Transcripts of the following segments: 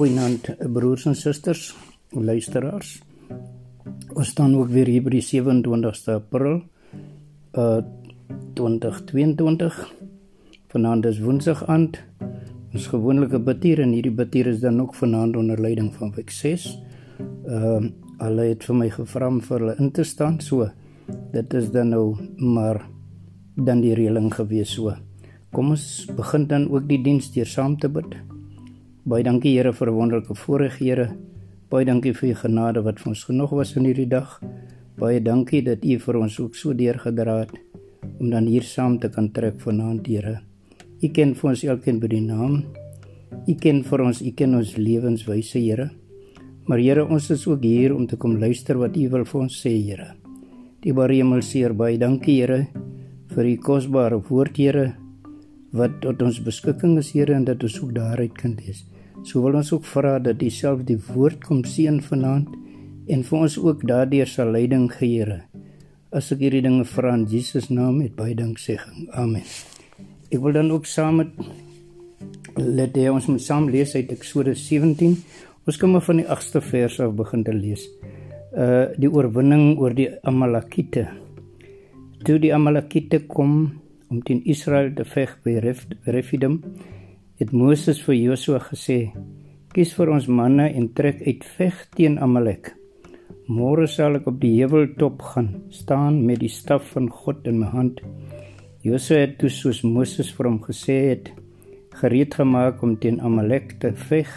Goeienaand broers en susters, luisteraars. Ons staan ook weer hier by die 27ste April uh 2022. Vanaand is Woensdag aand. Ons gewone bidtier en hierdie bidtier is dan ook vanaand onder leiding van Wek 6. Ehm uh, hulle het vir my gevra om vir hulle in te staan so. Dit is dan nou maar dan die reëling gewees so. Kom ons begin dan ook die diens deur saam te bid. Baie dankie Here vir 'n wonderlike voorreg, Here. Baie dankie vir u genade wat vir ons genoeg was in hierdie dag. Baie dankie dat u vir ons ook so deurgedra het om dan hier saam te kan trek vanaand, Here. U ken vir ons elkeen by die naam. U ken vir ons, u ken ons lewenswyse, Here. Maar Here, ons is ook hier om te kom luister wat u wil vir ons sê, Here. Die Bare Hemel seer baie dankie, Here, vir u kosbare woord, Here wat tot ons beskikking is Here en dat ons ook daaruit kan lees. So wil ons ook vra dat U self die woord kom seën vanaand en vir ons ook daardeur sal leiding gee Here. As ek hierdie dinge vra in Jesus naam met baie danksegging. Amen. Ek wil dan ook saam met let jy ons moet saam lees uit Eksodus 17. Ons kom maar van die 8ste vers af begin te lees. Uh die oorwinning oor die Amalekiete. Toe die Amalekiete kom om teen Israel te veg by Refidim, het Moses vir Josua gesê: "Kies vir ons manne en trek uit veg teen Amalek. Môre sal ek op die heuweltop gaan staan met die staf van God in my hand." Josua het toe soos Moses vir hom gesê het, gereed gemaak om teen Amalek te veg.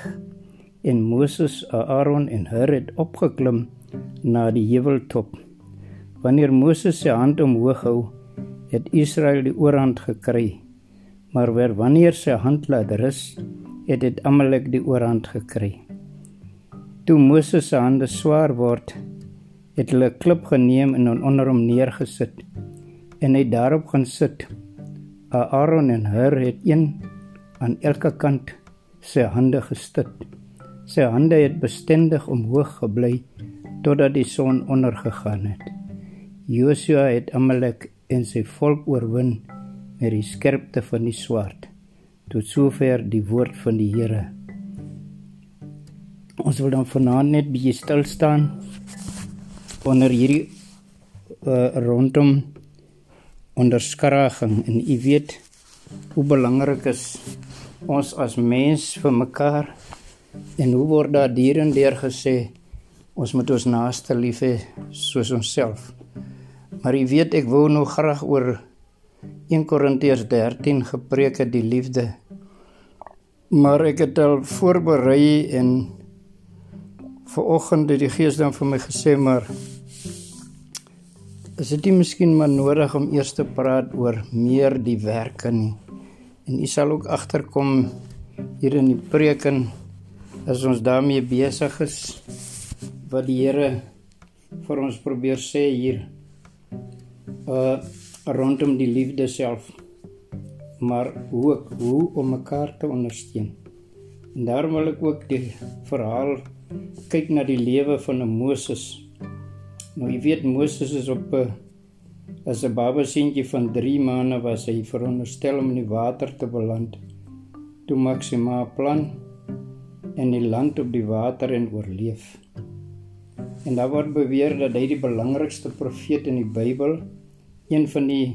En Moses, Aaron en Hur het opgeklim na die heuweltop. Wanneer Moses sy hand omhoog hou, het Israel die oorhand gekry. Maar weer wanneer sy hand laat rus, het dit Amalek die oorhand gekry. Toe Moses se hande swaar word, het hulle 'n klip geneem en onder hom neergesit en hy daarop gaan sit. Aaron en Hur het een aan elke kant sy hande gestit. Sy hande het bestendig omhoog gebly totdat die son ondergegaan het. Josua het Amalek en sy volk oorwin met die skerpte van die swaard. Tot sover die woord van die Here. Ons wil dan vanaand net bietjie stil staan onder hierdie uh, rondom onderskraging en u weet hoe belangrik is ons as mens vir mekaar en hoe word daar dierendeer gesê ons moet ons naaste lief hê soos onsself. Maar jy weet ek wou nog graag oor 1 Korintiërs 13 gepreek het die liefde. Maar ek het al voorberei en vanoggend het die Gees dan vir my gesê maar is dit nie miskien maar nodig om eers te praat oor meer die werke nie. En u sal ook agterkom hier in die preek en as ons daarmee besig is wat die Here vir ons probeer sê hier uh rondom die liefde self maar ook hoe om mekaar te ondersteun. En daarom wil ek ook die verhaal kyk na die lewe van 'n Moses. Nou jy weet Moses is op 'n as 'n baba seentjie van 3 maande was hy veronderstel om in die water te beland. Toe Maxima plan en die land op die water en oorleef. En daar word beweer dat hy die belangrikste profeet in die Bybel een van die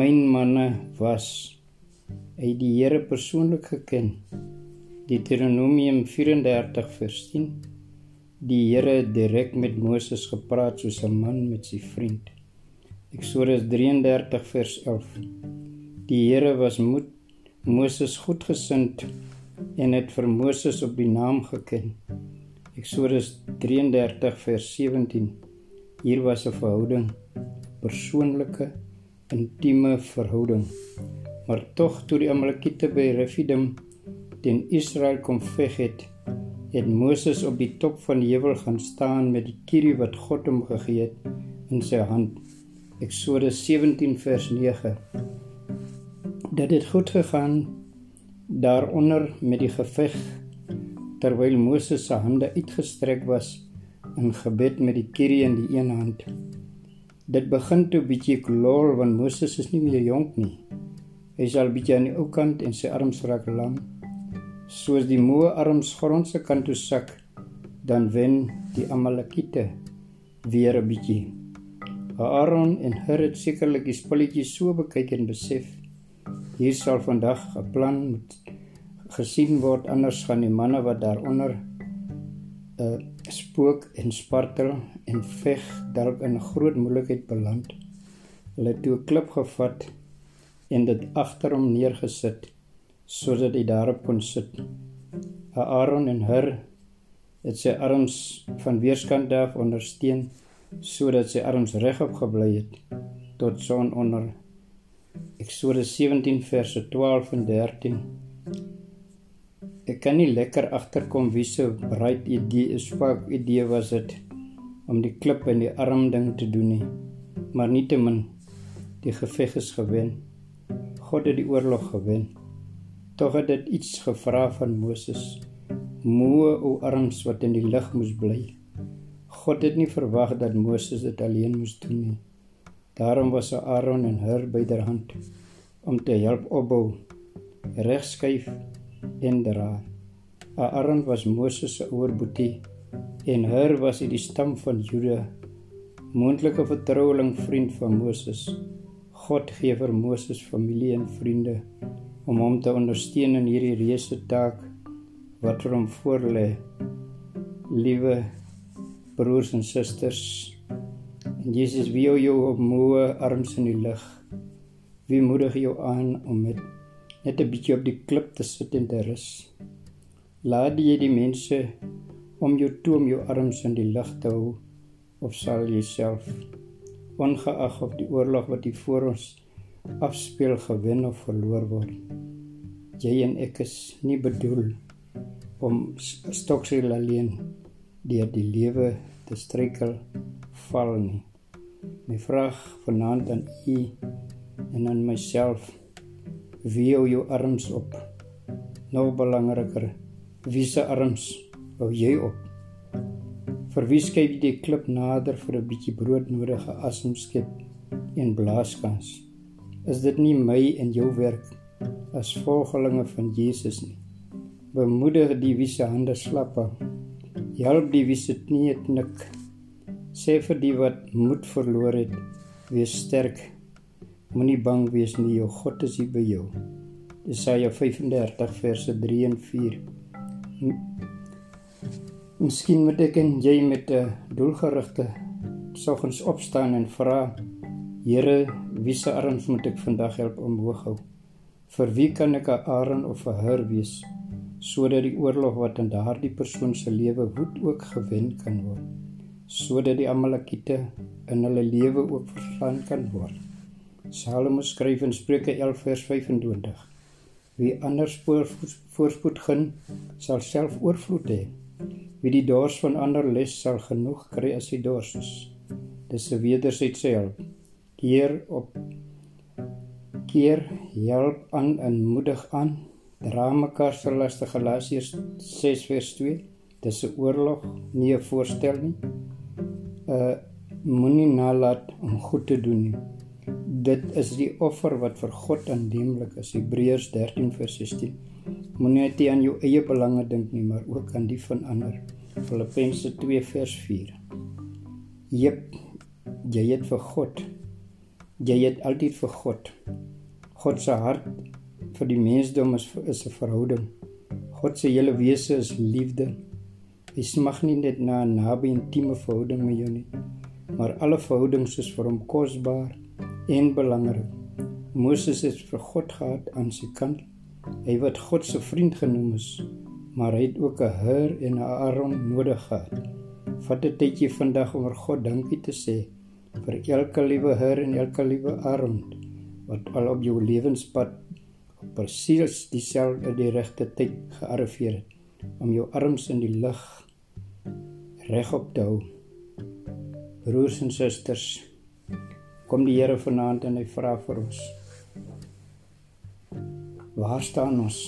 myn manne was hy die Here persoonlik geken. Deuteronomium 34 vers 10 Die Here direk met Moses gepraat soos 'n man met sy vriend. Eksodus 33 vers 11 Die Here was moed Moses goedgesind en het vir Moses op die naam geken. Eksodus 33 vers 17 Hier was 'n verhouding persoonlike intieme verhouding. Maar tog toe die Amalekiete by Refidim teen Israel kom veg het, het Moses op die top van die heuwel gaan staan met die kierie wat God hom gegee het in sy hand. Eksodus 17 vers 9. Dit het goed gegaan daaronder met die geveg terwyl Moses se hande uitgestrek was in gebed met die kierie in die een hand dit begin toe bietjie klol want Moses is nie meer jonk nie. Hy is al bietjie aan die ou kant en sy arms raak lam. soos die moe arms grond se kant toe sak, dan wen die Amalekiete weer 'n bietjie. Aaron en Hur het sekerlik die spulletjie so bekyk en besef hier sal vandag 'n plan moet gesien word anders gaan die manne wat daaronder 'n uh, spook en spartel en veg dalk in groot moeilikheid beland. Hulle het 'n klip gevat en dit agter hom neergesit sodat hy daarop kon sit. Aaron en Hur het sy arms van weerskant af ondersteun sodat sy arms regop gebly het tot son onder Eksodus 17 verse 12 en 13 Ek kan nie lekker agterkom wie se bright idee is spark idee was dit om die klip in die arm ding te doen nie maar nietemin die geveg is gewen God het die oorlog gewen tog het dit iets gevra van Moses moe o arms wat in die lug moes bly. God het nie verwag dat Moses dit alleen moes doen nie. Daarom was Aaron en Hur byderhand om te help opbou, regskuif en dra. Aaron was Moses se ouer boetie en Hur was uit die stam van Juda, moontlike vertroueling vriend van Moses. God gee vir Moses familie en vriende om hom te ondersteun in hierdie reuse taak wat vir hom voorlê. Liewe broers en susters, en Jesus wie jou op moe arms in die lig. Wie moedig jou aan om met net 'n bietjie op die klip te sit en te rus. Laat jy die mense om jou toe om jou arms in die lig te hou of sal jy self ongeag of die oorlog wat hier voor ons afspeel gewen of verloor word. Jy en ek is nie bedoel om stoksel alleen deur die lewe te struikel val nie. My vraag vanaand aan u en aan myself wie hou jou arms op? Nou belangriker, wie se arms hou jy op? Vir wie skep jy die klip nader vir 'n bietjie broodnodige asemskep en blaaskans? Is dit nie my en jou werk as volgelinge van Jesus nie? bemoedig die wie se hande slap. Help die wie se knie knik. Sê vir die wat moed verloor het, wees sterk. Moenie bang wees nie, jou God is hier by jou. Jesaja 35 verse 3 en 4. Miskien moet ek en jy met 'n doelgerigte soggens opstaan en vra Here, wie se arms moet ek vandag help omhoog hou? Vir wie kan ek 'n arend of 'n hur wees? sodat die oorlog wat in daardie persoon se lewe woed ook gewen kan word sodat die Amalekiete in hulle lewe ook verslaan kan word. Salomo skryf in Spreuke 11 vers 25: Wie anders voorspoed gun, sal self oorvloed hê. Wie die dors van ander les sal genoeg kry as hy dors is. Dis 'n wederwysige help. Keer op keer help aan en moedig aan Dra mekaar se laste Galasiërs 6 vers 2. Dis 'n oorlog, nie 'n voorstel nie. Uh moenie nalat om goed te doen nie. Dit is die offer wat vir God aanneemlik is. Hebreërs 13 vers 16. Moenie net aan jou eie belange dink nie, maar ook aan die van ander. Filippense 2 vers 4. Jep, jy het vir God. Jy het altyd vir God. God se hart vir die mensdom is is 'n verhouding. God se hele wese is liefde. Hy smag nie net na 'n naby intieme verhouding met jou nie, maar alle verhoudings is vir hom kosbaar en belangrik. Moses het vir God gehad aan sy kant. Hy wat God se vriend genoem is, maar hy het ook 'n Hur en 'n Aaron nodig gehad. Vat 'n tydjie vandag om vir God dankie te sê vir elke liewe Hur en elke liewe Aaron wat al op jou lewenspad presies dieselfde die regte tyd gearriveer het om jou arms in die lug regop te hou. Broers en susters, kom die Here vanaand en hy vra vir ons. Waar staan ons?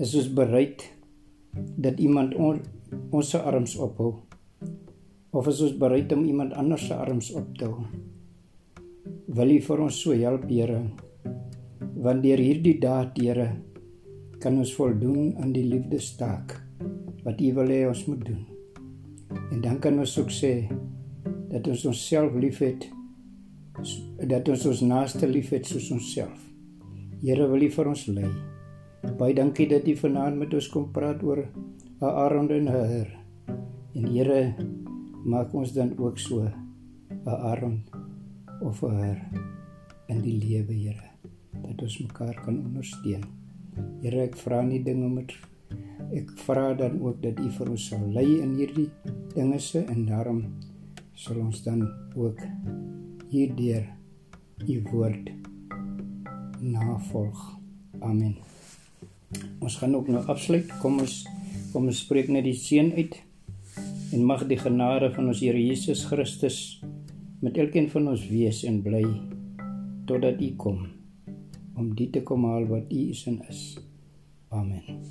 Is ons bereid dat iemand on, ons se arms ophou? Of is ons bereid om iemand anders se arms op te hou? Wil U vir ons so help, Here? want deur hierdie daad Here kan ons voldoen aan die liefdestaak wat U wil hê ons moet doen. En dan kan ons ook sê dat ons onsself liefhet dat ons ons naaste liefhet soos onsself. Here wil U vir ons lei. Baie dankie dat U vanaand met ons kom praat oor Aaron en Hur. En Here maak ons dan ook so 'n Aaron of 'n Hur in die lewe, Here, dat ons mekaar kan ondersteun. Here, ek vra nie dinge met ek vra dan ook dat U vir ons sal lei in hierdie dinge se en daarom sal ons dan ook hierdeur U woord navolg. Amen. Ons gaan ook nou afsluit. Kom ons kom ons spreek net die seën uit. En mag die genade van ons Here Jesus Christus met elkeen van ons wees en bly totdat U kom om dit te kom haal wat U is en is. Amen.